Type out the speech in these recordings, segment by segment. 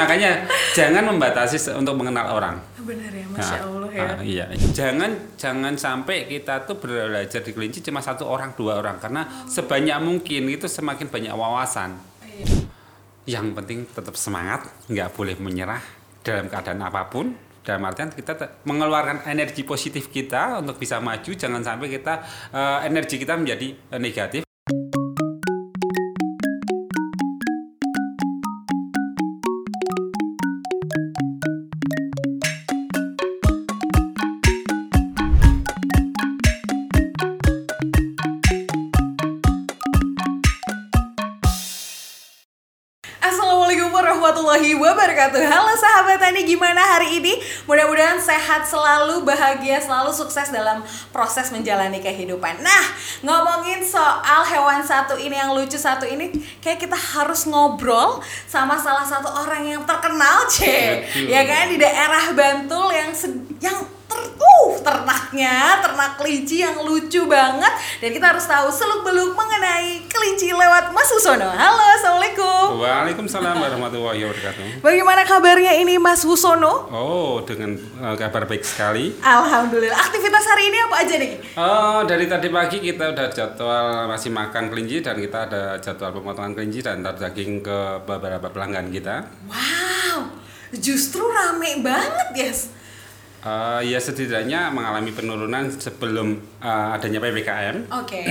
makanya jangan membatasi untuk mengenal orang. Benar ya, masya Nah, Allah ya. ah, iya. Jangan jangan sampai kita tuh belajar di kelinci cuma satu orang dua orang karena sebanyak mungkin itu semakin banyak wawasan. Iya. Yang penting tetap semangat, nggak boleh menyerah dalam keadaan apa pun. Dalam artian kita mengeluarkan energi positif kita untuk bisa maju, jangan sampai kita eh, energi kita menjadi eh, negatif. Sehat selalu, bahagia selalu, sukses dalam proses menjalani kehidupan. Nah, ngomongin soal hewan satu ini yang lucu satu ini Kayak kita harus ngobrol sama salah satu orang yang terkenal C. Ya kan, di daerah Bantul yang yang ternaknya, ternak kelinci yang lucu banget Dan kita harus tahu seluk-beluk mengenai kelinci lewat Mas Usono Halo, Assalamualaikum Waalaikumsalam warahmatullahi wabarakatuh. Bagaimana kabarnya ini Mas Wusono? Oh, dengan eh, kabar baik sekali. Alhamdulillah. Aktivitas hari ini apa aja nih? Oh, dari tadi pagi kita udah jadwal masih makan kelinci dan kita ada jadwal pemotongan kelinci dan ntar daging ke beberapa pelanggan kita. Wow, justru rame banget yes. Eh, ya setidaknya mengalami penurunan sebelum eh, adanya ppkm. Oke.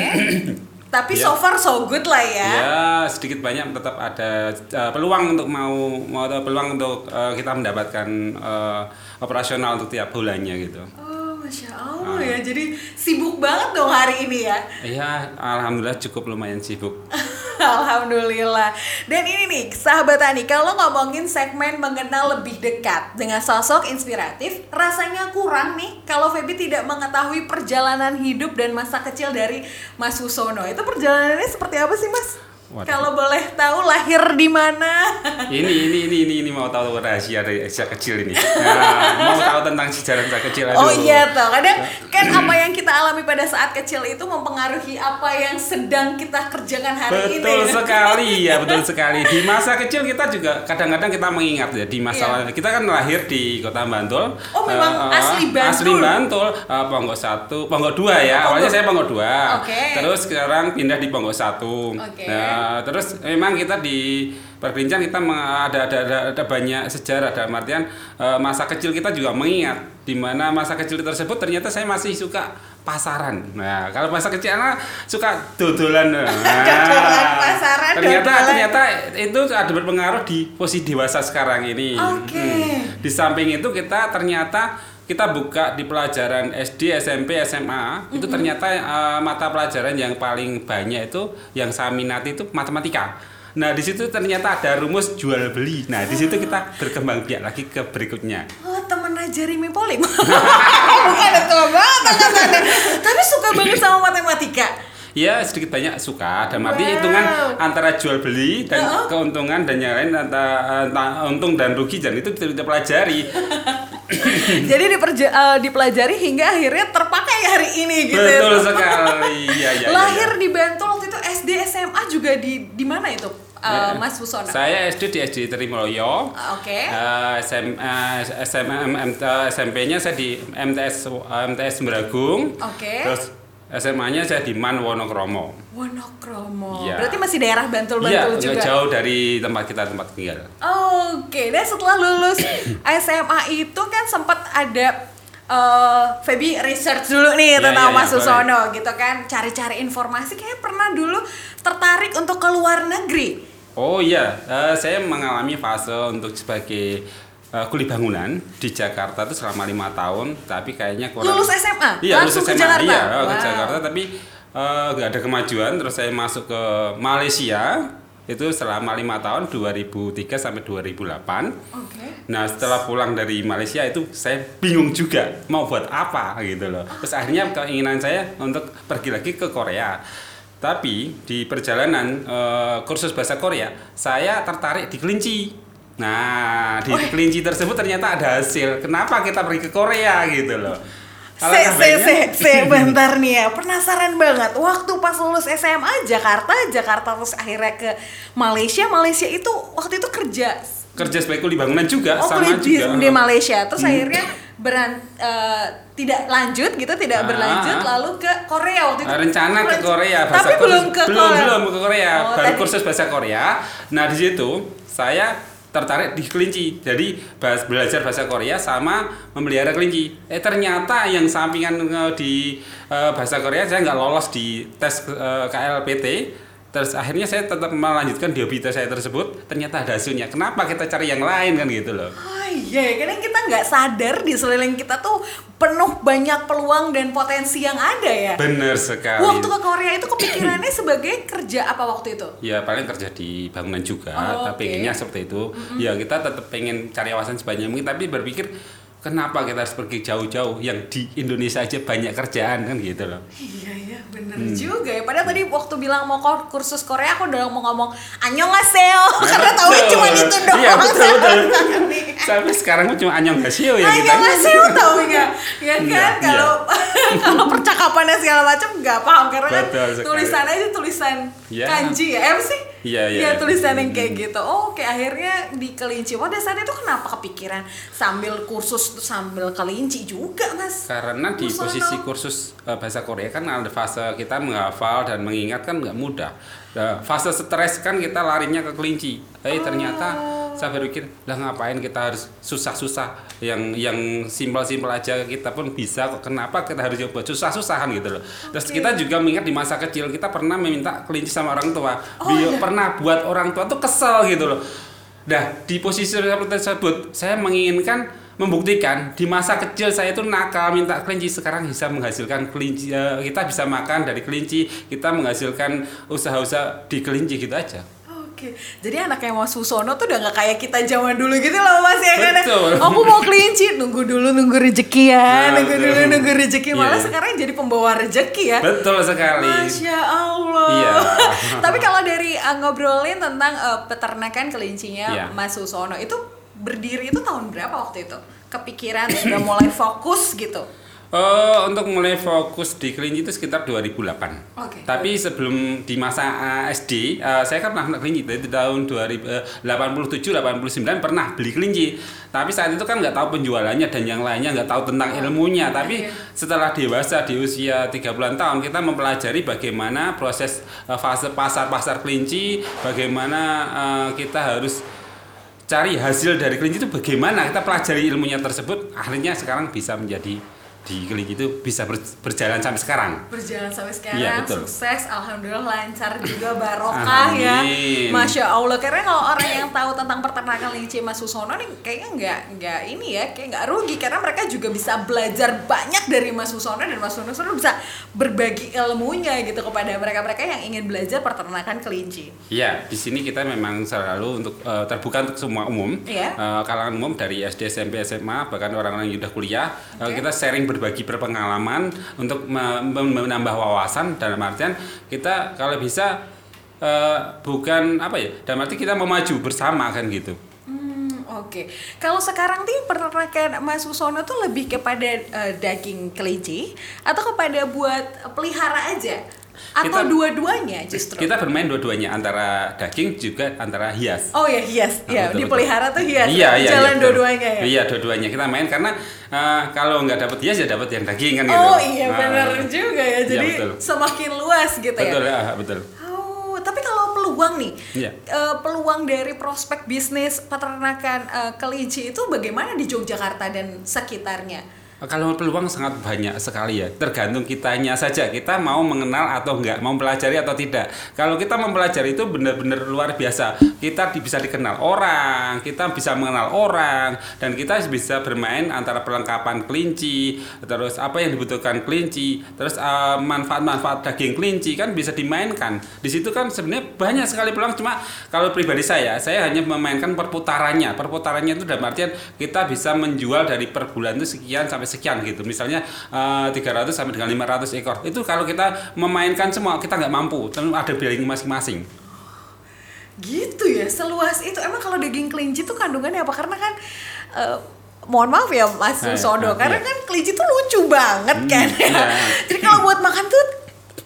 Tapi Ya. so far so good lah ya. Ya sedikit banyak tetap ada eh, peluang untuk mau mau ada peluang untuk eh, kita mendapatkan eh, operasional untuk tiap bulannya gitu. Oh, masya Allah ya. Jadi sibuk banget dong hari ini ya. Iya, alhamdulillah cukup lumayan sibuk. Alhamdulillah. Dan ini nih, sahabat Tani, kalau ngomongin segmen mengenal lebih dekat dengan sosok inspiratif, rasanya kurang nih kalau Feby tidak mengetahui perjalanan hidup dan masa kecil dari Mas Wusono. Itu perjalanannya seperti apa sih, Mas? Kalau boleh tahu lahir di mana? ini ini ini ini ini mau tahu rahasia dari sejak kecil ini. Nah, mau tahu tentang sejarah sejak kecil. Oh aduh. iya toh, kadang kan apa yang kita alami pada saat kecil itu mempengaruhi apa yang sedang kita kerjakan hari ini. Betul sekali ya, betul sekali. Di masa kecil kita juga kadang-kadang kita mengingat ya di masa Iya. kita kan lahir di Kota Bantul. Oh, memang eh, asli Bantul? Asli Bantul, Eh, Ponggok 1, Ponggok 2 ya. Awalnya saya Ponggok 2. Oke. Terus sekarang pindah di Ponggok 1. Oke. Nah, terus memang kita di Pergelincan kita ada, ada ada ada banyak sejarah dalam artian eh, masa kecil kita juga mengingat di mana masa kecil tersebut ternyata saya masih suka pasaran. Nah, kalau masa kecil anak suka dodolan. Nah, Dodolan pasaran, ternyata dodolan. ternyata itu ada berpengaruh di posisi dewasa sekarang ini. Oke. Hmm. Di samping itu kita ternyata kita buka di pelajaran SD, SMP, SMA itu ternyata eh, mata pelajaran yang paling banyak itu yang saya minati itu matematika. Nah di situ ternyata ada rumus jual beli. Nah di situ kita berkembang biak lagi ke berikutnya. Oh temen Jeremy Polim Bukan itu banget angkatannya Tapi suka banget sama matematika Ya sedikit banyak suka. Dan arti Wow. hitungan antara jual beli dan Heeh. keuntungan dan yang lain antara, antara untung dan rugi dan itu kita pelajari. Jadi diperja- eh, dipelajari hingga akhirnya terpakai hari ini gitu Betul ya. sekali. Iya iya. iya, Lahir iya. di Bantul waktu itu SD SMA juga di di mana itu Ya. Mas Wusono? Saya SD di SD Trimulyo. Ah, Oke. Eh, SM, eh, SM, SMP-nya saya di MTS MTS Sembragung. Oke. Terus SMA-nya saya di Man Wonokromo. Wonokromo. Iya. Berarti masih daerah Bantul Iya, Bantul nggak juga. jauh dari tempat kita tempat tinggal. Oke, dan setelah lulus SMA itu kan sempat ada eh Feby research dulu nih Iya, tentang iya, Mas iya, Susono gitu kan, cari-cari informasi kayak pernah dulu tertarik untuk ke luar negeri. Oh iya, eh, saya mengalami fase untuk sebagai eh, kuli bangunan di Jakarta itu selama lima tahun, tapi kayaknya kurang. Lulus SMA? Iya, lulus ke SMA. Jakarta? Iya, ke Wow. Jakarta, tapi eh, nggak ada kemajuan. Terus saya masuk ke Malaysia itu selama lima tahun 2003 sampai 2008. Oke. Nah setelah pulang dari Malaysia itu saya bingung juga mau buat apa gitu loh. Terus akhirnya keinginan saya untuk pergi lagi ke Korea. Tapi di perjalanan eh, kursus bahasa Korea saya tertarik di kelinci. Nah di Oh. kelinci tersebut ternyata ada hasil. Kenapa kita pergi ke Korea gitu loh? Se, se, se, se, bentar nih ya, penasaran banget. Waktu pas lulus SMA Jakarta, Jakarta terus akhirnya ke Malaysia, Malaysia itu waktu itu kerja kerja sebagai kuli bangunan juga Oh, sama di, juga. di Malaysia. Terus akhirnya beran eh, tidak lanjut gitu, tidak Ah. berlanjut lalu ke Korea waktu itu. Nah, rencana ke Korea Tapi bahasa belum kursus- ke belum Korea. belum ke Korea Oh, baru tadi- kursus bahasa Korea nah di situ saya tertarik di kelinci. Jadi bahas belajar bahasa Korea sama memelihara kelinci. Eh ternyata yang sampingan eh, di eh, bahasa Korea saya nggak lolos di tes eh, KLPT terus akhirnya saya tetap melanjutkan di hobi saya tersebut ternyata ada hasilnya kenapa kita cari yang lain kan gitu loh Oh iya, kadang kita nggak sadar di sekeliling kita tuh penuh banyak peluang dan potensi yang ada ya. bener sekali Waktu ke Korea itu kepikirannya sebagai kerja apa waktu itu? Ya paling kerja di bangunan juga, Oh, tapi oke. pengennya seperti itu. Ya kita tetap pengen cari wawasan sebanyak mungkin, tapi berpikir kenapa kita harus pergi jauh-jauh yang di Indonesia aja banyak kerjaan kan gitu loh. Iya iya bener Hmm. juga ya. Padahal tadi waktu bilang mau kursus Korea aku udah mau ngomong annyeonghaseyo karena tahu cuma itu doang. Iya, betul, betul. sekali. Sampai sekarang cuma anyong hasio ya kita. Annyeonghaseyo taunya. Ya kan Iya, kalau kalau percakapannya segala macam nggak paham karena kan tulisannya itu tulisan Iya. kanji ya. Apa sih? Iya, iya. Ya tulisan yang kayak gitu. Oh, oke akhirnya di kelinci. Pada saat itu kenapa kepikiran sambil kursus tuh sambil kelinci juga, Mas? Karena di posisi kursus eh, bahasa Korea kan ada fase kita menghafal dan mengingat kan nggak mudah. Nah, fase stres kan kita larinya ke kelinci. Eh ternyata saya berpikir lah ngapain kita harus susah-susah yang yang simpel-simpel aja kita pun bisa kok kenapa kita harus coba susah-susahan gitu loh. Terus Oke. kita juga mengingat di masa kecil kita pernah meminta kelinci sama orang tua. Oh, Bio- iya. pernah buat orang tua tuh kesel gitu loh. Nah, di posisi seperti tersebut, saya menginginkan membuktikan di masa kecil saya itu nakal minta kelinci sekarang bisa menghasilkan kelinci eh, kita bisa makan dari kelinci kita menghasilkan usaha-usaha di kelinci gitu aja Oke, jadi anaknya Mas Susono tuh udah nggak kayak kita zaman dulu gitu loh Mas ya kan? Aku mau kelinci, nunggu dulu nunggu rezeki ya, Nah, nunggu betul. dulu nunggu rezeki. Malah Iya. sekarang jadi pembawa rezeki ya. betul sekali Masya Allah. Iya. Tapi kalau dari uh, ngobrolin tentang uh, peternakan kelincinya Iya. Mas Susono itu berdiri itu tahun berapa waktu itu? Kepikiran sudah mulai fokus gitu. Oh, untuk mulai fokus di kelinci itu sekitar 2008. Oke. Tapi sebelum di masa uh, SD, uh, saya kan pernah kelinci dari tahun 2087 89 pernah beli kelinci. Tapi saat itu kan nggak tahu penjualannya dan yang lainnya nggak tahu tentang ilmunya. Tapi iya. setelah dewasa di usia 30 tahun kita mempelajari bagaimana proses uh, fase pasar-pasar kelinci, bagaimana uh, kita harus cari hasil dari kelinci itu bagaimana kita pelajari ilmunya tersebut akhirnya sekarang bisa menjadi di kelinci itu bisa ber- berjalan sampai sekarang berjalan sampai sekarang Iya, betul. sukses alhamdulillah lancar juga barokah ya masya allah karena kalau orang yang tahu tentang peternakan kelinci Mas Susono nih kayaknya nggak nggak ini ya kayak nggak rugi karena mereka juga bisa belajar banyak dari Mas Susono dan Mas Susono bisa berbagi ilmunya gitu kepada mereka mereka yang ingin belajar peternakan kelinci Ya, di sini kita memang selalu untuk eh, terbuka untuk semua umum, Iya. Eh, kalangan umum dari SD, SMP, SMA, bahkan orang-orang yang sudah kuliah. Eh, Oke. kita sharing berbagi berpengalaman untuk me- me- menambah wawasan dalam artian kita kalau bisa eh, bukan apa ya, dalam arti kita mau maju bersama kan gitu. Hmm, oke. Kalau sekarang nih peternakan Mas Susono tuh lebih kepada eh, daging kelinci atau kepada buat pelihara aja? Atau dua-duanya justru? Kita bermain dua-duanya antara daging juga antara hias. Oh ya hias, Ah, ya betul, dipelihara tuh hias. Iya, iya, Jalan iya, betul. dua-duanya ya. Iya, dua-duanya kita main karena eh, kalau nggak dapet hias ya dapet yang daging kan gitu. Oh iya Nah, benar juga ya. Jadi betul. semakin luas gitu Betul ya. ya, betul. Oh, tapi kalau peluang nih, Iya. eh, peluang dari prospek bisnis peternakan eh, kelinci itu bagaimana di Yogyakarta dan sekitarnya? Kalau peluang sangat banyak sekali ya, tergantung kitanya saja. Kita mau mengenal atau enggak, mau mempelajari atau tidak. Kalau kita mempelajari itu benar-benar luar biasa. Kita bisa dikenal orang, kita bisa mengenal orang, dan kita bisa bermain antara perlengkapan kelinci, terus apa yang dibutuhkan kelinci, terus eh, manfaat-manfaat daging kelinci kan bisa dimainkan. Di situ kan sebenarnya banyak sekali peluang. Cuma kalau pribadi saya, saya hanya memainkan perputarannya. Perputarannya itu dalam artian kita bisa menjual dari per bulan itu sekian sampai sekian gitu. Misalnya eh, 300 sampai dengan 500 ekor. Itu kalau kita memainkan semua kita nggak mampu. Tentu ada biaya masing-masing. Gitu ya, seluas itu. Emang kalau daging kelinci tuh kandungannya apa? Karena kan eh, mohon maaf ya Mas Eh, Susono, eh, karena iya. kan kelinci tuh lucu banget kan. iya. Jadi kalau buat makan tuh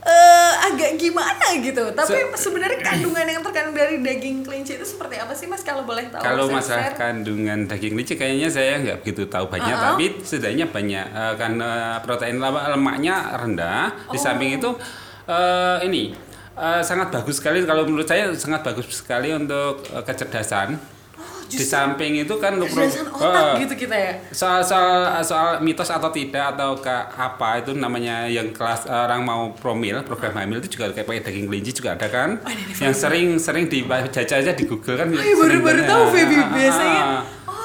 eh, agak gimana gitu. Tapi Se- sebenarnya kandungan yang terkandung dari daging kelinci itu seperti apa sih Mas kalau boleh tahu? Kalau masalah share. kandungan daging kelinci kayaknya saya nggak begitu tahu banyak, Uh-uh. tapi setidaknya banyak eh, karena protein lem- lemaknya rendah. Di Oh. samping itu eh, ini eh, sangat bagus sekali kalau menurut saya sangat bagus sekali untuk eh, kecerdasan. Di samping itu kan untuk pro- otak eh, gitu kita ya. soal soal soal mitos atau tidak atau ke apa itu namanya yang kelas eh, orang mau promil program hamil itu juga kayak pakai daging kelinci juga ada kan Oh, ini yang sering sering dijajah aja di Google kan Oh, iya, baru-baru banget. tahu Ah, biasanya.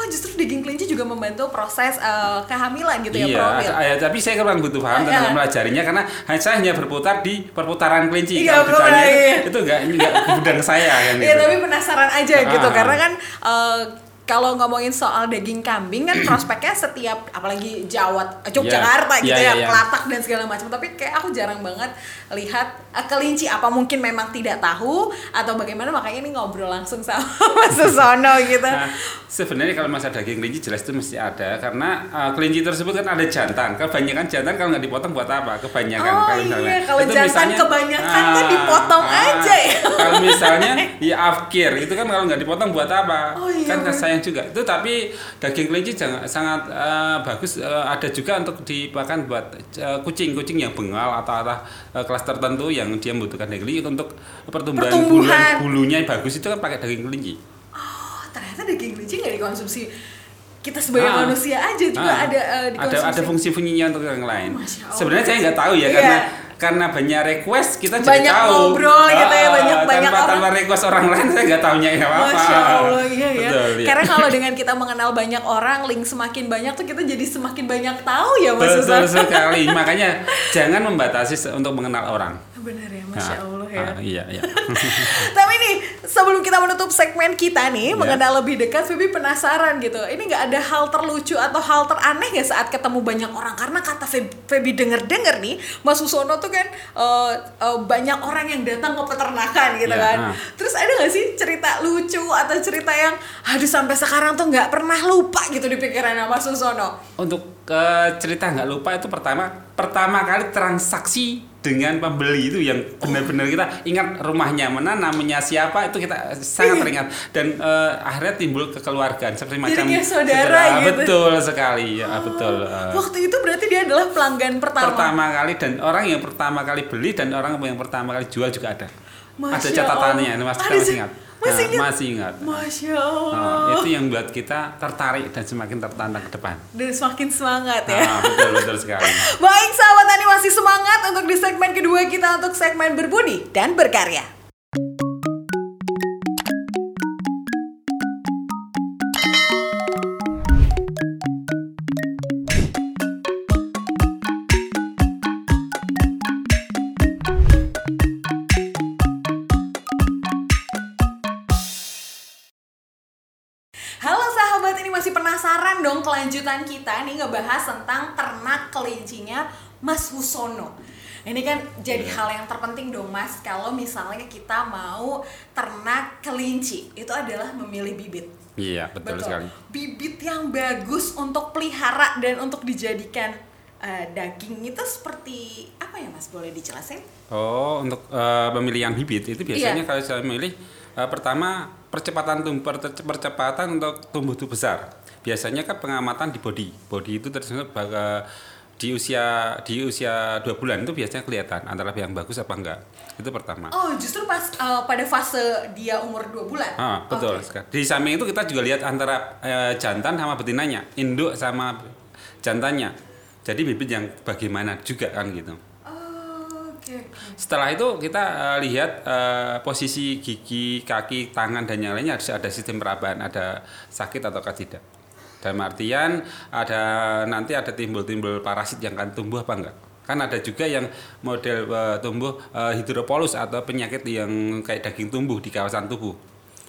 Ah, ah. Oh, justru daging kelinci juga membantu proses eh, kehamilan gitu ya, iya, ya, tapi saya kurang butuh paham Ah, tentang iya. melajarinya karena saya hanya berputar di perputaran kelinci. Iya, Kalau ditanya iya. itu enggak enggak bidang saya kan Iya gitu. tapi penasaran aja gitu Ah. karena kan eh, kalau ngomongin soal daging kambing kan prospeknya setiap apalagi Jawa Yogyakarta Iya, gitu iya, ya iya. Kelatak dan segala macam tapi kayak aku jarang banget lihat eh, kelinci apa mungkin memang tidak tahu atau bagaimana makanya ini ngobrol langsung sama Mas Susono gitu. Nah, sebenarnya kalau masalah daging kelinci jelas itu mesti ada karena uh, kelinci tersebut kan ada jantan. Kebanyakan jantan kalau nggak dipotong buat apa? Kebanyakan Oh kalau misalnya. iya, kalau Itu jantan misalnya, kebanyakan ah, dipotong ah, aja ya. Kalau misalnya ya afkir itu kan kalau nggak dipotong buat apa? Oh iya, kan bener. Juga. Itu tapi daging kelinci jangan, sangat uh, bagus uh, ada juga untuk dipakan buat uh, kucing-kucing yang bengal atau atau uh, kelas tertentu yang dia membutuhkan daging kelinci untuk pertumbuhan, Pertumbuhan. bulan bulunya bagus itu kan pakai daging kelinci. Oh ternyata daging kelinci nggak dikonsumsi kita sebagai Ah. manusia aja juga Ah, ada eh, ada ada fungsi-fungsinya untuk yang lain. Allah. Sebenarnya saya nggak tahu ya Iya. karena karena banyak request kita jadi Banyak tahu. ngobrol gitu ya, Ah, banyak- banyak tanpa, orang. tanpa request orang lain saya nggak tahunya ya apa. Masya Allah iya ya. Betul, iya. Karena kalau dengan kita mengenal banyak orang, link semakin banyak tuh kita jadi semakin banyak tahu ya Mas betul Susan. sekali. Makanya jangan membatasi untuk mengenal orang. Benar ya, Masya Ah, Allah ya. ah, iya, iya. Tapi nih, sebelum kita menutup segmen kita nih, Iya. mengenal lebih dekat, Vivi penasaran gitu. Ini nggak ada hal terlucu atau hal teraneh nggak saat ketemu banyak orang? Karena kata Feb- Febi denger-denger nih, Mas Susono tuh kan eh, eh, banyak orang yang datang ke peternakan gitu Iya, kan. ah. Terus ada nggak sih cerita lucu atau cerita yang, aduh sampai sekarang tuh nggak pernah lupa gitu di pikiran Mas Susono? Untuk ke cerita nggak lupa itu pertama pertama kali transaksi dengan pembeli itu yang benar-benar kita ingat rumahnya mana namanya siapa itu kita sangat teringat dan eh, akhirnya timbul kekeluargaan seperti macam kayak saudara gitu. betul sekali ya betul eh. Waktu itu berarti dia adalah pelanggan pertama. pertama kali dan orang yang pertama kali beli dan orang yang pertama kali jual juga ada ada Masya catatannya Allah. ini mas Ada kita masih sih- ingat masih Nah, ingat? masih ingat Masya Oh, Allah. itu yang buat kita tertarik dan semakin tertantang ke depan Dan semakin semangat ya. nah, betul betul sekali Baik sahabat Tani masih semangat untuk di segmen kedua kita untuk segmen berbudi dan berkarya. Mas Husono. Ini kan jadi hal yang terpenting dong Mas kalau misalnya kita mau ternak kelinci itu adalah memilih bibit. iya betul, sekali Bibit yang bagus untuk pelihara dan untuk dijadikan eh, daging itu seperti apa ya Mas? Boleh dijelasin? Oh, untuk eh, pemilihan bibit itu biasanya Iya. kalau saya milih eh, pertama percepatan tumbuh perce- percepatan untuk tumbuh tubuh besar. Biasanya kan pengamatan di body. Body itu terus di usia di usia dua bulan itu biasanya kelihatan antara yang bagus apa enggak. Itu pertama. Oh, justru pas eh, pada fase dia umur 2 bulan. Ah, betul sekali. Di samping itu kita juga lihat antara eh, jantan sama betinanya, induk sama jantannya. Jadi bibit yang bagaimana juga kan gitu. Oh, Oke. Setelah itu kita eh, lihat eh, posisi gigi, kaki, tangan dan yang lainnya harus ada sistem perabaan, ada sakit ataukah tidak. Dalam artian ada nanti ada timbul-timbul parasit yang akan tumbuh apa enggak. Kan ada juga yang model eh, tumbuh eh, hidropolus atau penyakit yang kayak daging tumbuh di kawasan tubuh.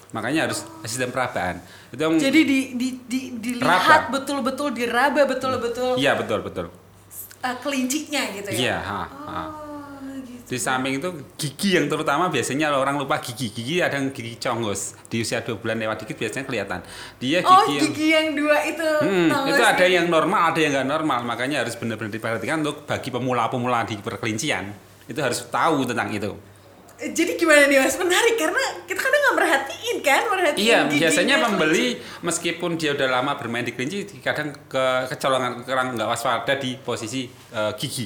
Makanya harus sistem perabaan. Itu yang Jadi di, di, di, dilihat betul-betul diraba betul-betul Iya betul betul. eh, kelincinya gitu ya. Iya, ha. Oh. Di samping itu gigi yang terutama biasanya orang lupa gigi. Gigi ada yang gigi congos. Di usia 2 bulan lewat dikit biasanya kelihatan. Dia gigi Oh, yang gigi yang dua itu. Hmm, itu ada yang normal, ada yang nggak normal. Makanya harus benar-benar diperhatikan untuk bagi pemula-pemula di perkelincian. itu harus tahu tentang itu. Jadi gimana nih mas? Menarik karena kita kadang nggak merhatiin kan, merhatiin Iya, giginya biasanya kelinci. pembeli meskipun dia udah lama bermain di kelinci, kadang ke kecolongan kurang nggak waspada di posisi eh, gigi.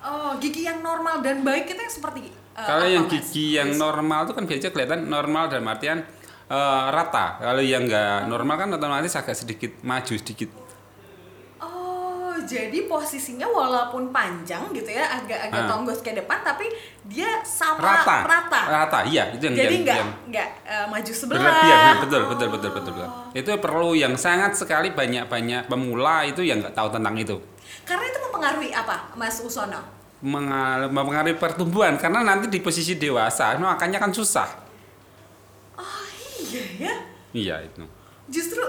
Oh, gigi yang normal dan baik itu yang seperti eh, Kalau yang Mas? gigi yang normal itu kan biasanya kelihatan normal dalam artian eh, rata. Kalau yang nggak normal kan otomatis agak sedikit maju sedikit. Oh, jadi posisinya walaupun panjang gitu ya, agak-agak Ah. tonggos ke depan, tapi dia sama Rata. rata. Rata, iya itu yang Jadi yang- nggak yang nggak eh, maju sebelah. berlebihan. Nah, betul, betul, betul, betul, betul. Oh. Itu perlu yang sangat sekali banyak-banyak pemula itu yang nggak tahu tentang itu. Karena itu mempengaruhi apa, Mas Usono? Mengal- mempengaruhi pertumbuhan karena nanti di posisi dewasa makannya kan susah. Oh iya ya, Iya itu. justru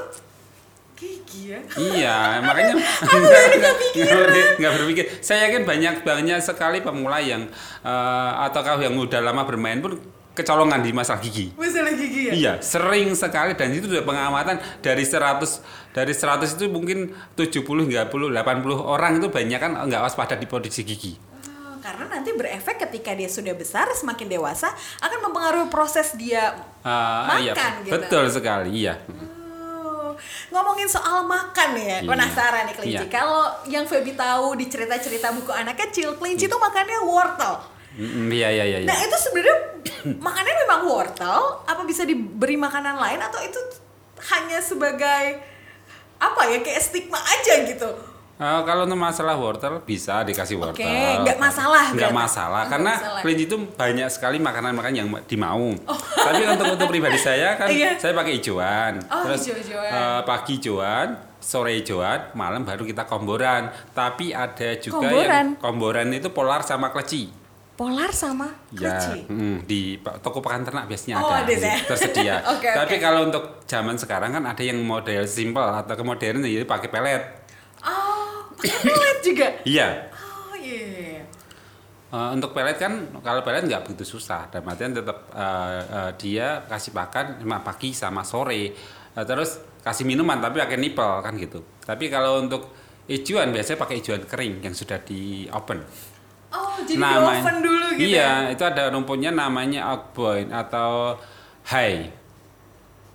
gigi ya. Iya, makanya nggak berpikir. Saya yakin banyak banyak sekali pemula yang eh, ataukah yang udah lama bermain pun kecolongan di masalah gigi. Masalah gigi ya. Iya, sering sekali dan itu sudah pengamatan dari 100 dari 100 itu mungkin 70 hingga 80 orang itu banyak kan nggak waspada di posisi gigi. Oh, karena nanti berefek ketika dia sudah besar, semakin dewasa akan mempengaruhi proses dia iya, makan gitu. betul sekali, iya. Oh, ngomongin soal makan ya, Iya. penasaran nih kelinci. Iya. Kalau yang Feby tahu di cerita-cerita buku anak kecil, kelinci tuh makannya wortel. Mm, Iya, iya, iya. Nah itu sebenarnya makannya memang wortel, apa bisa diberi makanan lain atau itu hanya sebagai apa ya kayak stigma aja gitu? Eh, kalau untuk masalah wortel bisa dikasih wortel. Oke, nggak masalah Nggak masalah Oh, karena masalah. kelinci itu banyak sekali makanan-makanan yang dimau. Tapi untuk untuk pribadi saya kan Iya. saya pakai hijauan. Oh, Terus hijau-hijauan. eh, pagi hijauan, sore hijauan, malam baru kita komboran. Tapi ada juga Komboran? yang komboran itu polar sama kleci. Polar sama Ya, kelinci. mm, di pa- toko pakan ternak biasanya Oh, ada, ada ya? tersedia. Oke, Tapi oke. kalau untuk zaman sekarang kan ada yang model simple atau ke modern jadi pakai pelet. Oh, pakai pelet juga. Iya. Oh iya. Eh, untuk pelet kan kalau pelet nggak begitu susah dan artian tetap eh, eh, dia kasih makan cuma pagi sama sore Eh, terus kasih minuman tapi pakai nipel kan gitu tapi kalau untuk hijauan biasanya pakai hijauan kering yang sudah di open Oh, jadi di Namanya- oven dulu gitu iya ya? itu ada rumputnya namanya oakboy atau hai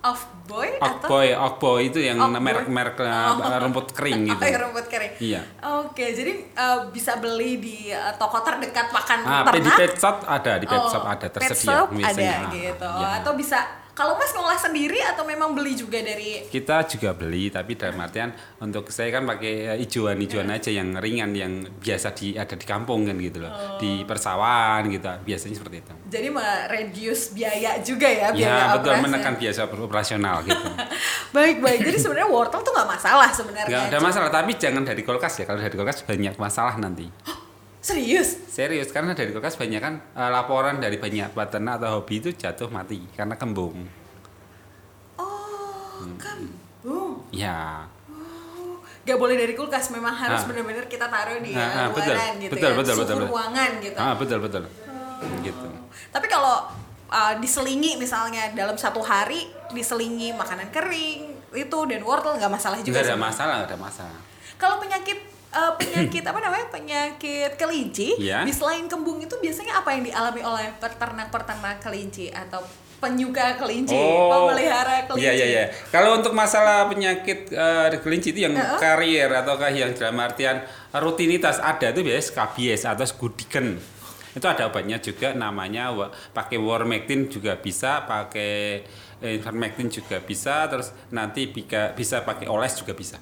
Off boy atau? oakboy oakboy itu yang merek-merek eh, Oh. rumput kering gitu Oh, ya, rumput kering. Iya. Oke, jadi eh, bisa beli di eh, toko terdekat pakan ah di ternak. pet shop ada di pet Oh, shop ada pet tersedia shop biasanya. ada gitu. Iya. Atau bisa kalau Mas ngolah sendiri atau memang beli juga dari kita juga beli tapi dalam artian untuk saya kan pakai eh, hijauan-hijauan aja yang ringan yang biasa di ada di kampung kan gitu loh. Di persawahan gitu biasanya seperti itu. Jadi mereduce biaya juga ya biaya ya betul operasi. menekan biasa operasional gitu. Baik baik. Jadi sebenarnya wortel tuh nggak masalah sebenarnya. nggak ada masalah tapi jangan dari kulkas ya. Kalau dari kulkas banyak masalah nanti Serius? serius karena dari kulkas banyak kan eh, laporan dari banyak peternak atau hobi itu jatuh mati karena kembung Oh, Hmm. kambung. ya Oh, Gak boleh dari kulkas, memang harus Ah. benar-benar kita taruh di Ah, eh, ah, betul. gitu Betul, ya, betul, betul, betul. ruangan gitu. ah betul betul gitu Tapi kalau uh, diselingi misalnya dalam satu hari diselingi makanan kering itu dan wortel nggak masalah juga. nggak ada sebenarnya. masalah nggak ada masalah Kalau penyakit uh, penyakit apa namanya penyakit kelinci Iya. di selain kembung itu biasanya apa yang dialami oleh peternak-peternak kelinci atau penyuka kelinci, pemelihara kelinci? Iya iya iya. Kalau untuk masalah penyakit di kelinci itu yang Heeh. karier ataukah yang dalam artian rutinitas ada itu biasanya skabies atau skudiken. Itu ada obatnya juga namanya pakai wormectin juga bisa, pakai eh, ivermectin juga bisa, terus nanti bisa bisa pakai oles juga bisa.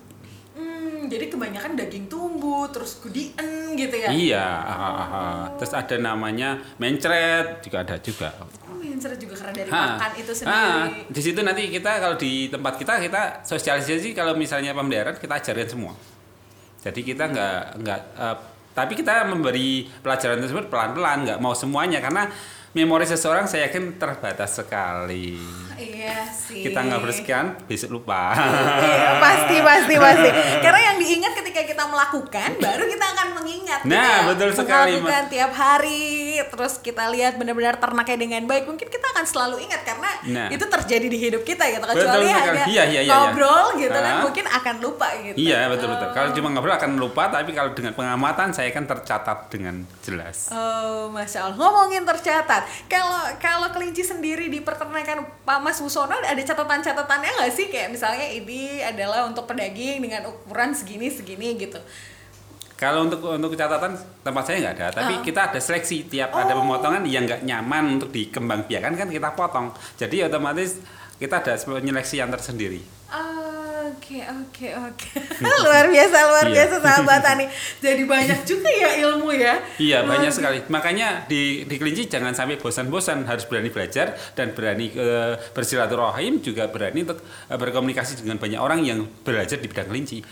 Hmm, jadi kebanyakan daging tumbuh terus gudien gitu ya? Iya, ah, ah, ah. terus ada namanya mencret juga ada juga. Oh, mencret juga karena dari Ha. makan itu sendiri. di situ nanti kita kalau di tempat kita kita sosialisasi kalau misalnya pemeliharaan kita ajarin semua. Jadi kita nggak nggak eh, tapi kita memberi pelajaran tersebut pelan-pelan nggak mau semuanya karena memori seseorang saya yakin terbatas sekali. Iya sih. Kita nggak bersekian besok lupa. Iya, pasti pasti pasti. Karena yang diingat ketika kita melakukan, baru kita akan mengingat. Nah, ya. betul sekali, Melakukan tiap hari terus kita lihat benar-benar ternaknya dengan baik, mungkin kita akan selalu ingat karena Nah. itu terjadi di hidup kita gitu. Betul Kecuali sekali. hanya Iya, iya, iya, ngobrol gitu kan, Ah. mungkin akan lupa gitu. Iya betul betul. Kalau Oh. cuma ngobrol akan lupa, tapi kalau dengan pengamatan saya kan tercatat dengan jelas. Oh, masya Allah. Ngomongin tercatat, kalau kalau kelinci sendiri di peternakan Pak Mas Wusono ada catatan-catatannya nggak sih? Kayak misalnya ini adalah untuk pedaging dengan ukuran segini segini gitu. Kalau untuk untuk catatan tempat saya nggak ada, tapi Ah. kita ada seleksi tiap ada Oh. pemotongan yang nggak nyaman untuk dikembangbiakan kan kita potong. Jadi otomatis kita ada penyeleksi yang tersendiri. Oke oke oke luar biasa luar Iya. biasa sahabat Tani jadi banyak juga ya ilmu ya Iya Luar banyak sekali. Makanya di di kelinci jangan sampai bosan-bosan, harus berani belajar dan berani eh, bersilaturahim juga berani untuk eh, berkomunikasi dengan banyak orang yang belajar di bidang kelinci.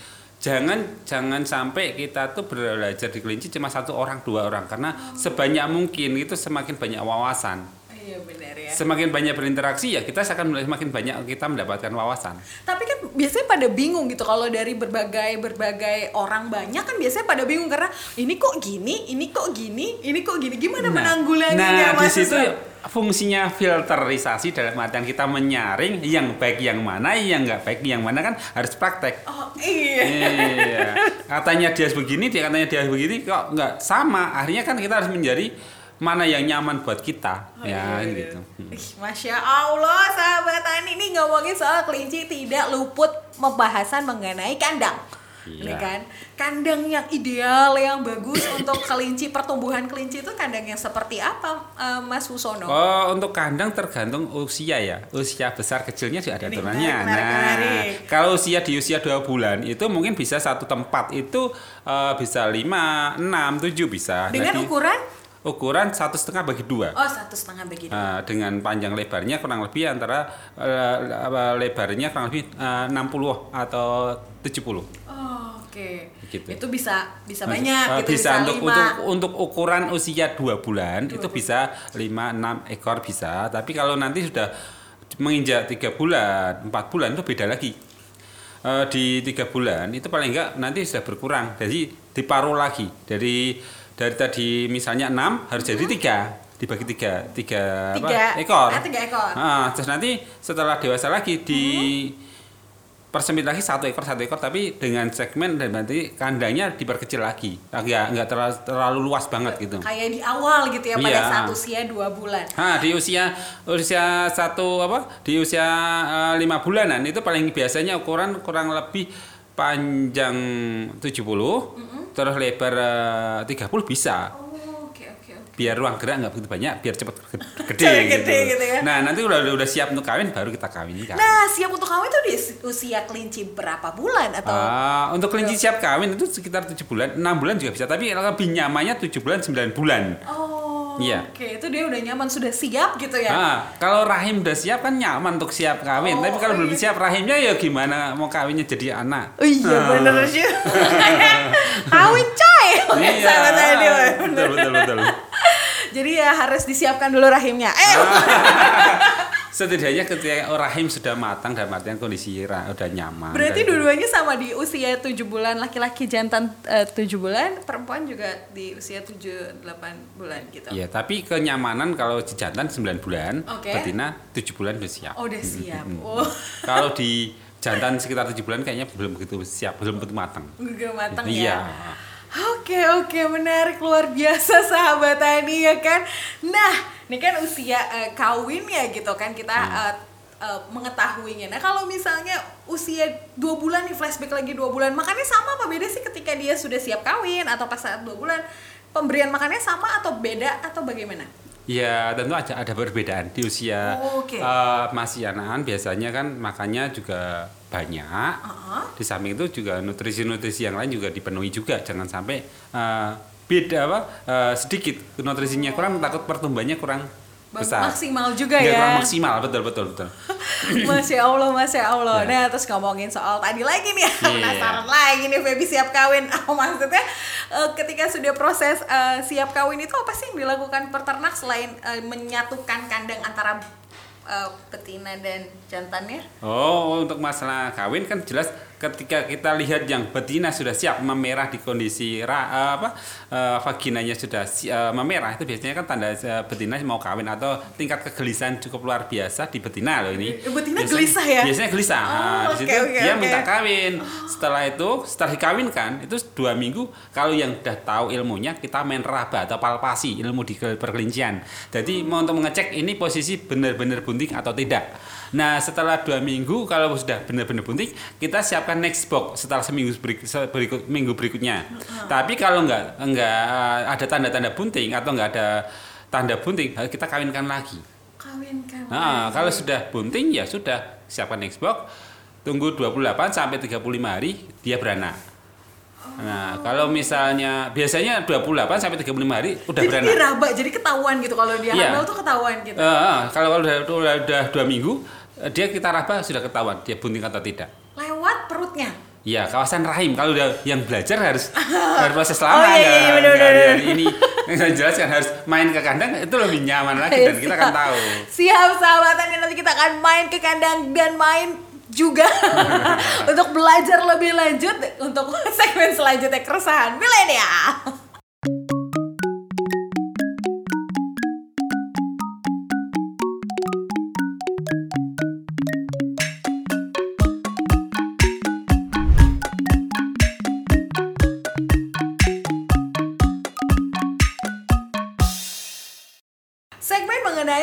Jangan jangan sampai kita tuh belajar di kelinci cuma satu orang dua orang karena sebanyak mungkin itu semakin banyak wawasan. Iya benar ya Semakin banyak berinteraksi ya kita akan semakin banyak kita mendapatkan wawasan. tapi kan biasanya pada bingung gitu kalau dari berbagai berbagai orang banyak kan biasanya pada bingung karena ini kok gini ini kok gini ini kok gini gimana nah menanggulanginya di Mas situ Wusono? fungsinya filterisasi dalam artian kita menyaring yang baik yang mana, yang nggak baik yang mana kan harus praktek. oh iya iya. Katanya dia begini, dia katanya dia begini, kok nggak sama. Akhirnya kan kita harus menjadi mana yang nyaman buat kita, Oh, ya iya, gitu. iya. Ih, Masya Allah sahabat Tani ini ngomongin soal kelinci tidak luput pembahasan mengenai kandang Iya. Ini kan kandang yang ideal yang bagus untuk kelinci pertumbuhan kelinci itu kandang yang seperti apa eh, Mas Wusono? Oh, untuk kandang tergantung usia ya. Usia besar kecilnya juga ada aturannya. nah, menarik. kalau usia di usia dua bulan itu mungkin bisa satu tempat itu eh, bisa 5, 6, 7 bisa. Dengan Jadi, ukuran ukuran satu setengah bagi dua. oh satu setengah begitu. Nah, dengan panjang lebarnya kurang lebih antara apa, lebarnya kurang lebih eh, 60 atau 70. Oh, Oke, Gitu. itu bisa bisa banyak eh, gitu bisa, untuk, lima. untuk untuk ukuran usia dua bulan itu bisa 5 6 ekor bisa. Tapi kalau nanti sudah menginjak tiga bulan, empat bulan itu beda lagi. Eh, di tiga bulan itu paling enggak nanti sudah berkurang. Jadi diparuh lagi dari dari tadi misalnya enam harus jadi tiga dibagi tiga tiga, apa, Tiga. ekor. Ah, tiga ekor. Ah, terus nanti setelah dewasa lagi di persempit lagi satu ekor satu ekor tapi dengan segmen dan nanti kandangnya diperkecil lagi nggak nggak terlalu, terlalu luas banget gitu Kayak di awal gitu ya pada Iya. saat usia dua bulan. Nah, di usia usia satu apa? Di usia eh, lima bulanan itu paling biasanya ukuran kurang lebih panjang 70, terus lebar eh, 30 bisa. Oh, oke oke oke. Biar ruang gerak nggak begitu banyak, biar cepet gede, Cepet gede gitu ya. Nah, nanti udah udah siap untuk kawin baru kita kawinkan. Nah, siap untuk kawin itu di usia kelinci berapa bulan atau Ah, untuk kelinci siap kawin itu sekitar 7 bulan, 6 bulan juga bisa, tapi lebih nyamannya 7 bulan, 9 bulan. Oh, Iya. oke itu dia udah nyaman sudah siap gitu ya. Nah, kalau rahim udah siap kan nyaman untuk siap kawin. Oh, Tapi kalau belum iya. siap rahimnya ya gimana mau kawinnya jadi anak? Oh iya Ah. bener sih. kawin coy. Iya. Sahabat Adi, bener. betul betul betul. Jadi ya harus disiapkan dulu rahimnya. Eh, Ah. Setidaknya ketika rahim sudah matang dan artian kondisi udah nyaman. berarti dua-duanya sama di usia 7 bulan laki-laki jantan eh, 7 bulan, perempuan juga di usia 7 8 bulan gitu. Iya, tapi kenyamanan kalau jantan 9 bulan, Oke. betina 7 bulan udah siap. Oh, udah siap. Mm-mm. Oh, Kalau di jantan sekitar 7 bulan kayaknya belum begitu siap, belum begitu matang. gak matang Iya. ya. Oke oke menarik luar biasa sahabat tadi ya kan. Nah ini kan usia eh, kawin ya gitu kan kita Hmm. eh, eh, mengetahuinya. Nah kalau misalnya usia dua bulan nih flashback lagi dua bulan makannya sama apa beda sih ketika dia sudah siap kawin atau pas saat dua bulan pemberian makannya sama atau beda atau bagaimana? Ya tentu ada ada perbedaan di usia Oh, oke. eh, masih anakan biasanya kan makannya juga banyak. Uh-huh. Di samping itu juga nutrisi-nutrisi yang lain juga dipenuhi juga. Jangan sampai eh, beda apa eh, sedikit nutrisinya kurang takut pertumbuhannya kurang besar. maksimal juga Nggak ya. kurang maksimal betul betul betul. Masya Allah, Masya Allah. Ya. Nah, terus ngomongin soal tadi lagi nih, Iya. penasaran lagi nih, Feby siap kawin. Oh, maksudnya eh, ketika sudah proses eh, siap kawin itu apa sih yang dilakukan peternak selain eh, menyatukan kandang antara eh, betina dan jantannya? Oh, untuk masalah kawin kan jelas ketika kita lihat yang betina sudah siap memerah di kondisi ra, eh, apa eh, vaginanya sudah si- eh, memerah itu biasanya kan tanda eh, betina mau kawin atau tingkat kegelisahan cukup luar biasa di betina loh ini. Betina Biasanya- gelisah ya? Biasanya gelisah. Oh, Nah, situ oke, dia oke. minta kawin. Setelah itu, setelah dikawinkan, itu dua minggu. Kalau yang udah tahu ilmunya, kita main raba atau palpasi ilmu di ke- perkelincian. Jadi mau untuk mengecek ini posisi benar-benar bunting atau tidak. Nah, setelah dua minggu, kalau sudah benar-benar bunting, kita siapkan next box setelah seminggu berik- se- berikut minggu berikutnya. Tapi kalau nggak nggak eh, ada tanda-tanda bunting atau nggak ada tanda bunting, kita kawinkan lagi. Kawinkan. Nah, kalau sudah bunting ya sudah siapkan next box. Tunggu 28 sampai 35 hari dia beranak. Nah, kalau misalnya biasanya 28 sampai 35 hari udah jadi beranak. dia raba, jadi ketahuan gitu kalau dia Iya. hamil tuh ketahuan gitu. Eh, eh, kalau udah, udah, udah dua minggu eh, dia kita raba sudah ketahuan dia bunting atau tidak. Lewat perutnya. Iya, kawasan rahim. Kalau udah yang belajar harus harus proses lama Oh, iya, iya, nggak- bener, bener, dari ini yang saya jelaskan harus main ke kandang itu lebih nyaman lagi dan kita akan tahu. Siap sahabatan dan nanti kita akan main ke kandang dan main juga untuk belajar lebih lanjut untuk segmen selanjutnya keresahan milenial.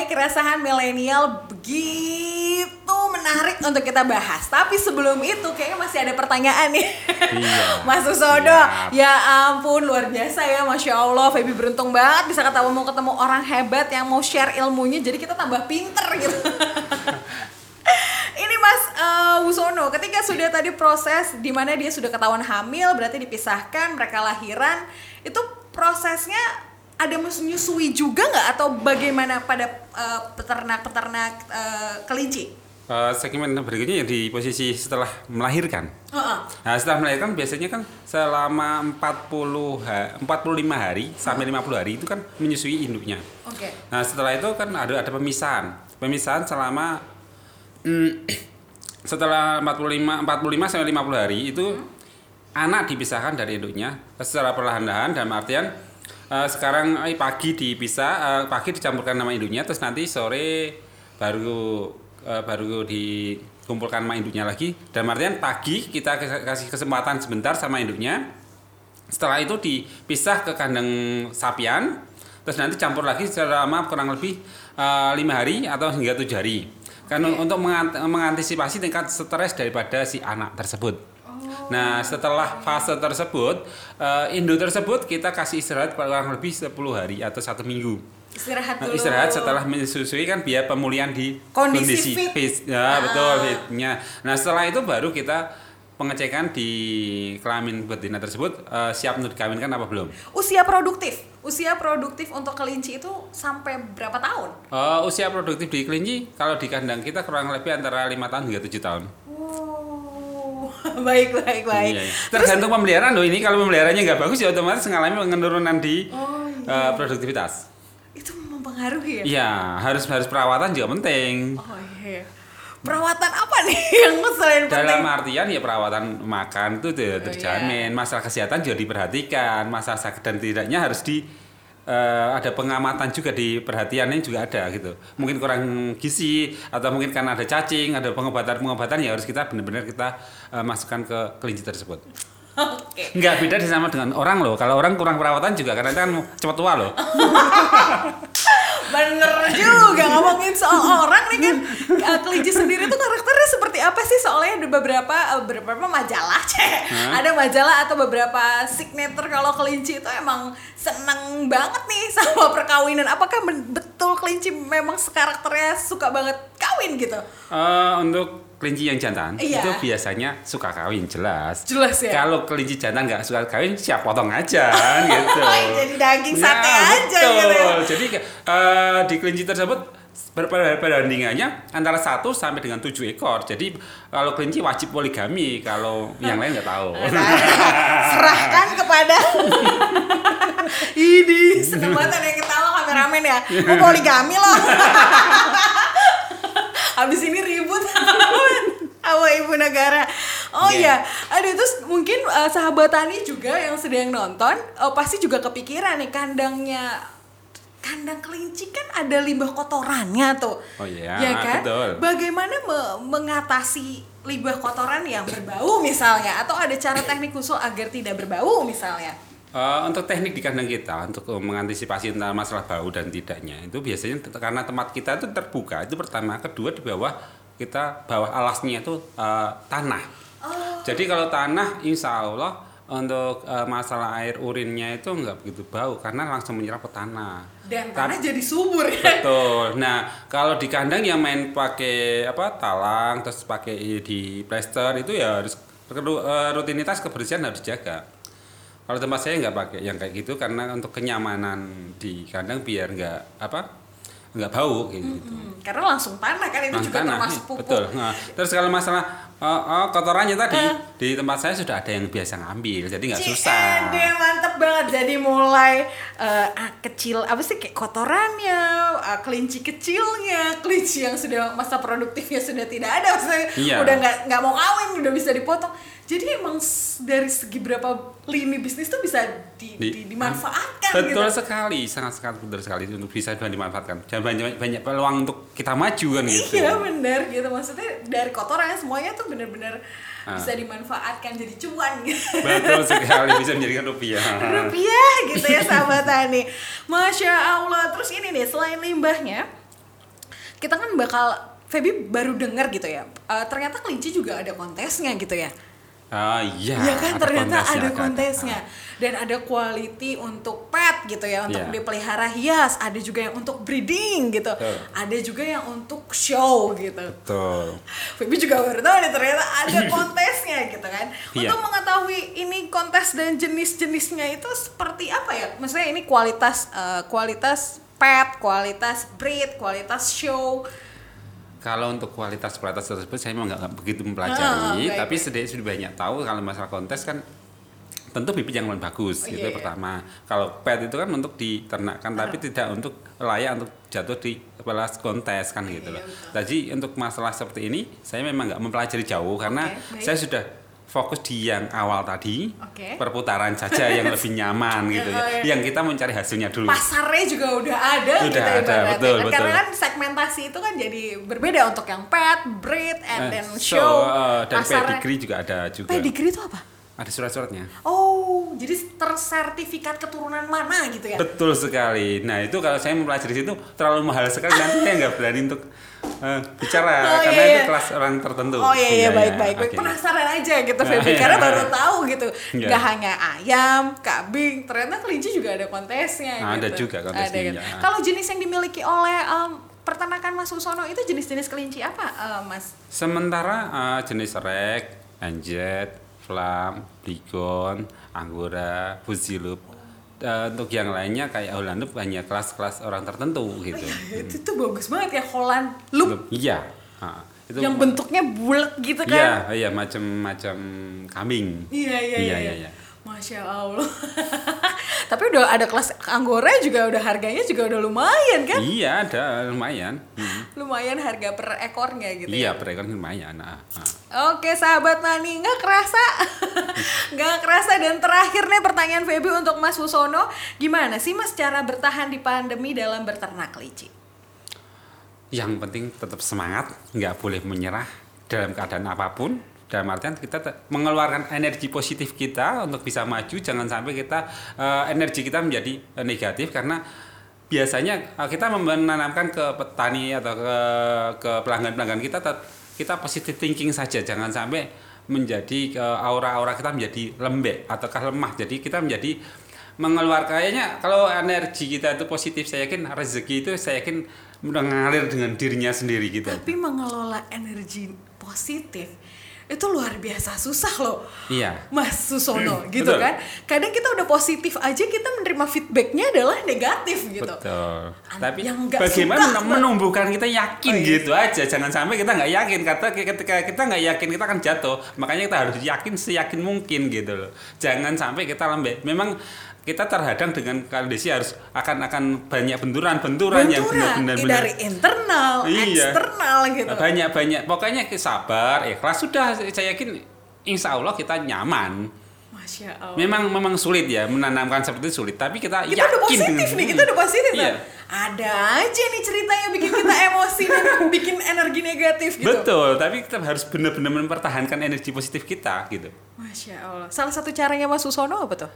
Keresahan milenial begitu menarik untuk kita bahas. Tapi sebelum itu kayaknya masih ada pertanyaan nih. Iya. Mas Usodo, Siap. ya ampun luar biasa ya, masya Allah. Feby beruntung banget bisa ketemu mau ketemu orang hebat yang mau share ilmunya. Jadi kita tambah pinter gitu. Ini Mas eh, Wusono, ketika sudah tadi proses di mana dia sudah ketahuan hamil, berarti dipisahkan, mereka lahiran, itu prosesnya ada menyusui juga nggak atau bagaimana pada eh, peternak-peternak eh, kelinci? Eh, segmen berikutnya yang di posisi setelah melahirkan. Heeh. Nah, setelah melahirkan biasanya kan selama 40 ha- 45 hari sampai 50 hari itu kan menyusui induknya. Oke. Nah, setelah itu kan ada ada pemisahan. Pemisahan selama mm, setelah 45 45 sampai 50 hari itu anak dipisahkan dari induknya secara perlahan-lahan dalam artian eh, sekarang eh, pagi dipisah eh, pagi dicampurkan nama induknya terus nanti sore baru eh, baru dikumpulkan sama induknya lagi. Dalam artian pagi kita kasih kesempatan sebentar sama induknya setelah itu dipisah ke kandang sapian terus nanti campur lagi selama kurang lebih lima hari atau hingga tujuh hari. Kan untuk mengan- mengantisipasi tingkat stres daripada si anak tersebut nah setelah fase tersebut eh, induk tersebut kita kasih istirahat kurang lebih 10 hari atau satu minggu Istirahat Nah, dulu. istirahat setelah menyusui kan biar pemulihan di Kondisi fit. fit. Ya, betul fitnya. Nah, setelah itu baru kita pengecekan di kelamin betina tersebut eh, siap untuk dikawinkan apa belum. Usia produktif. Usia produktif untuk kelinci itu sampai berapa tahun? Eh, usia produktif di kelinci kalau di kandang kita kurang lebih antara lima tahun hingga tujuh tahun. Wow. Baik, baik, baik. Iya, iya. Tergantung pemeliharaan loh ini kalau pemeliharannya nggak bagus ya otomatis mengalami penurunan di Oh, eh, produktivitas. Itu mempengaruhi ya? Iya, harus harus perawatan juga penting. Oh iya. Perawatan apa nih yang selain Dalam penting? artian ya perawatan makan itu tidak Oh, terjamin, masalah kesehatan juga diperhatikan, masalah sakit dan tidaknya harus di eh, ada pengamatan juga di perhatiannya juga ada gitu. Mungkin kurang gizi atau mungkin karena ada cacing, ada pengobatan-pengobatan ya harus kita benar-benar kita eh, masukkan ke kelinci tersebut. Oke. Nggak beda sama dengan orang loh. Kalau orang kurang perawatan juga karena itu kan cepat tua loh. Bener juga ngomongin soal orang nih kan. Eh, kelinci sendiri tuh karakternya seperti apa sih? Soalnya ada beberapa eh, beberapa majalah cek. Ada majalah atau beberapa signature kalau kelinci itu emang seneng banget nih sama perkawinan. Apakah betul kelinci memang karakternya suka banget kawin gitu Eh, untuk kelinci yang jantan Iya. itu biasanya suka kawin jelas. jelas ya Kalau kelinci jantan nggak suka kawin, siap potong aja gitu. jadi daging sate Nah, aja betul. gitu ya. Jadi eh, di kelinci tersebut perbandingannya antara 1 sampai dengan 7 ekor. Jadi kalau kelinci wajib poligami, kalau yang lain nggak tahu. serahkan kepada ini seneng banget ada yang ketawa kameramen ya mau poligami loh habis ini ribut sama ibu negara Oh iya, aduh terus mungkin uh, sahabat tani juga yang sedang nonton uh, pasti juga kepikiran nih kandangnya kandang kelinci kan ada limbah kotorannya tuh. Oh iya, ya kan? betul. Bagaimana me- mengatasi limbah kotoran yang berbau misalnya atau ada cara teknik khusus agar tidak berbau misalnya? Eh, untuk teknik di kandang kita untuk eh, mengantisipasi tentang masalah bau dan tidaknya itu biasanya karena tempat kita itu terbuka itu pertama kedua di bawah kita bawah alasnya itu eh, tanah Oh. jadi kalau tanah insya Allah untuk eh, masalah air urinnya itu nggak begitu bau karena langsung menyerap ke tanah Dan tanah jadi subur ya. Betul. Nah, kalau di kandang yang main pakai apa talang terus pakai di plester itu ya harus rutinitas kebersihan harus dijaga. Kalau tempat saya nggak pakai yang kayak gitu karena untuk kenyamanan di kandang biar nggak apa nggak bau kayak gitu. Hmm, karena langsung tanah kan itu Nah, juga tanah, termasuk pupuk. betul. Nah, terus kalau masalah eh, eh, kotorannya tadi Eh. di tempat saya sudah ada yang biasa ngambil, jadi nggak susah. Ciede, mantep banget. Jadi mulai ah, kecil apa sih kayak kotorannya, ah, kelinci kecilnya, kelinci yang sudah masa produktifnya sudah tidak ada, maksudnya Iya. udah nggak nggak mau kawin, udah bisa dipotong. Jadi emang dari segi berapa lini bisnis tuh bisa di, Di- di- dimanfaatkan Betul gitu. sekali, sangat sangat betul sekali untuk bisa dimanfaatkan. Dan banyak banyak peluang untuk kita maju kan gitu. Iya benar gitu maksudnya dari kotorannya semuanya tuh benar-benar Ah. bisa dimanfaatkan jadi cuan gitu. Betul sekali bisa menjadikan rupiah. rupiah gitu ya sahabat Tani Masya Allah Terus ini nih selain limbahnya Kita kan bakal Feby baru dengar gitu ya eh, Ternyata kelinci juga ada kontesnya gitu ya Ah iya. Iya kan ada ternyata kontesnya, ada kontesnya Dan ada quality untuk pet gitu ya Untuk Iya. dipelihara hias Ada juga yang untuk breeding gitu Betul. Ada juga yang untuk show gitu Betul. Feby juga baru tahu nih ternyata ada kontesnya gitu kan. Iya. Untuk mengetahui ini kontes dan jenis-jenisnya itu seperti apa ya? Maksudnya ini kualitas eh, kualitas pet, kualitas breed, kualitas show. Kalau untuk kualitas kualitas tersebut saya memang nggak begitu Ah, mempelajari, baik, tapi baik. sedikit sudah banyak tahu kalau masalah kontes kan tentu bibit yang paling bagus Oh, itu iya, iya. pertama. Kalau pet itu kan untuk diternakkan Ah. tapi tidak untuk layak untuk jatuh di kelas kontes kan gitu Iya, loh. betul. Jadi untuk masalah seperti ini saya memang nggak mempelajari jauh karena baik. saya sudah fokus di yang awal tadi Oke. perputaran saja yang lebih nyaman gitu Oh, ya. iya. Yang kita mencari hasilnya dulu. Pasarnya juga udah ada Udah gitu ada, ibaratnya. betul, Kan Karena kan segmentasi itu kan jadi berbeda untuk yang pet, breed, and Eh, then so, show. eh, dan Pasarnya- pedigree juga ada juga. Pedigree itu apa? Ada surat-suratnya. Oh, jadi tersertifikat keturunan mana gitu ya? Betul sekali. Nah itu kalau saya mempelajari situ terlalu mahal sekali nanti saya nggak berani untuk eh, bicara Oh, karena iya, itu iya. kelas orang tertentu. Oh iya iya baik baik baik. oke. Penasaran aja gitu Feby Iya. karena baru tahu gitu. Iya. Nggak hanya ayam, kambing, ternyata kelinci juga ada kontesnya Ada gitu. juga kontesnya, Ada, gitu. iya. Kalau jenis yang dimiliki oleh em, peternakan Mas Susono itu jenis-jenis kelinci apa eh, Mas? Sementara eh, jenis rek, anjet, flam, bligon, anggora, fuzilup. Eh, untuk yang lainnya kayak Hollandup hanya kelas-kelas orang tertentu gitu. Itu tuh bagus banget ya Holland Loop Iya. Ah, itu yang bentuknya bulat gitu Iya, kan? iya macam-macam kambing. Iya iya iya. Iya, iya. iya, iya. Masya Allah. Tapi udah ada kelas anggora juga udah harganya juga udah lumayan kan? Iya, ada lumayan. Hmm. Lumayan harga per ekornya gitu ya. Iya, mereka lumayan. Nah, ah. Oke sahabat Nani, nggak kerasa, nggak kerasa dan terakhir nih pertanyaan Feby untuk Mas Wusono, gimana sih Mas cara bertahan di pandemi dalam berternak kelinci? Yang penting tetap semangat, nggak boleh menyerah dalam keadaan apa pun. Dalam artian kita mengeluarkan energi positif kita untuk bisa maju, jangan sampai kita eh, energi kita menjadi eh, negatif karena biasanya eh, kita menanamkan ke petani atau ke ke pelanggan-pelanggan kita kita positive thinking saja, jangan sampai menjadi aura-aura kita menjadi lembek ataukah lemah. Jadi kita menjadi mengeluarkan kayaknya kalau energi kita itu positif saya yakin rezeki itu saya yakin mengalir dengan dirinya sendiri gitu Tapi mengelola energi positif itu luar biasa susah loh. iya Mas Susono gitu Betul. kan. Kadang kita udah positif aja kita menerima feedbacknya adalah negatif gitu. betul An- tapi yang nggak bagaimana suka, men- menumbuhkan kita yakin Oh, iya. gitu aja jangan sampai kita nggak yakin kata ketika kita nggak yakin kita akan jatuh makanya kita harus yakin seyakin mungkin gitu loh jangan sampai kita lembek memang kita terhadang dengan kondisi harus akan akan banyak benturan-benturan yang Benturan benar-benar benar- dari internal, Iya. eksternal gitu. banyak banyak pokoknya sabar ikhlas sudah saya yakin insya Allah kita nyaman. Masya Allah. Memang memang sulit ya menanamkan seperti itu sulit, tapi kita, kita udah yakin positif dengan- nih, kita udah positif Iya. kan? Ada aja nih ceritanya bikin kita emosi dan bikin energi negatif gitu. Betul, tapi kita harus benar-benar mempertahankan energi positif kita gitu. Masya Allah. Salah satu caranya Mas Susono apa tuh?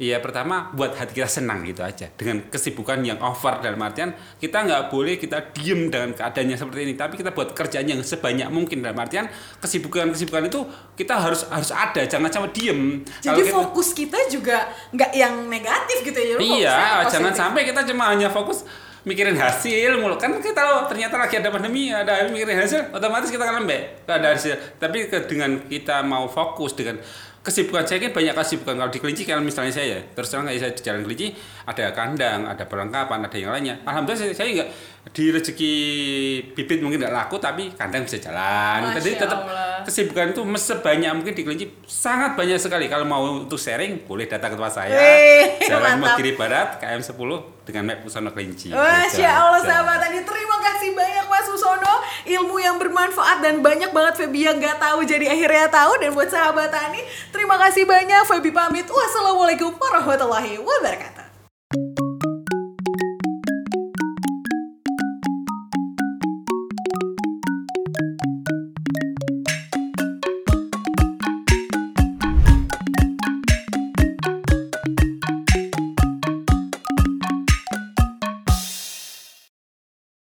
Iya pertama buat hati kita senang gitu aja. Dengan kesibukan yang over dalam artian kita nggak boleh kita diem dengan keadaannya seperti ini. Tapi kita buat kerjaan yang sebanyak mungkin dalam artian kesibukan-kesibukan itu kita harus harus ada. Jangan sampai diem. Jadi kita- fokus kita juga nggak yang negatif gitu ya. Iya jangan sampai kita cuma hanya fokus mikirin hasil mulu. Kan kita loh ternyata lagi ada pandemi ada mikirin hasil otomatis kita kan lembek. Ada hasil. Tapi dengan kita mau fokus dengan kesibukan saya kan banyak kesibukan. Kalau di kelinci kan misalnya saya terus terang kayak saya di jalan kelinci ada kandang ada perlengkapan ada yang lainnya. Alhamdulillah saya, saya nggak di rezeki bibit mungkin nggak laku tapi kandang bisa jalan. Masya jadi tetap Allah. kesibukan itu sebanyak mungkin di kelinci sangat banyak sekali. Kalau mau untuk sharing boleh datang ke tempat saya. Wih, Jalan. Megiri Barat KM 10 dengan map Pusana Kelinci. Masya Allah sahabat. Tadi terima kasih banyak Mas Susono. Ilmu yang bermanfaat dan banyak banget Feby yang nggak tahu jadi akhirnya tahu. Dan buat sahabat Tani terima kasih banyak. Feby pamit. Wassalamualaikum warahmatullahi wabarakatuh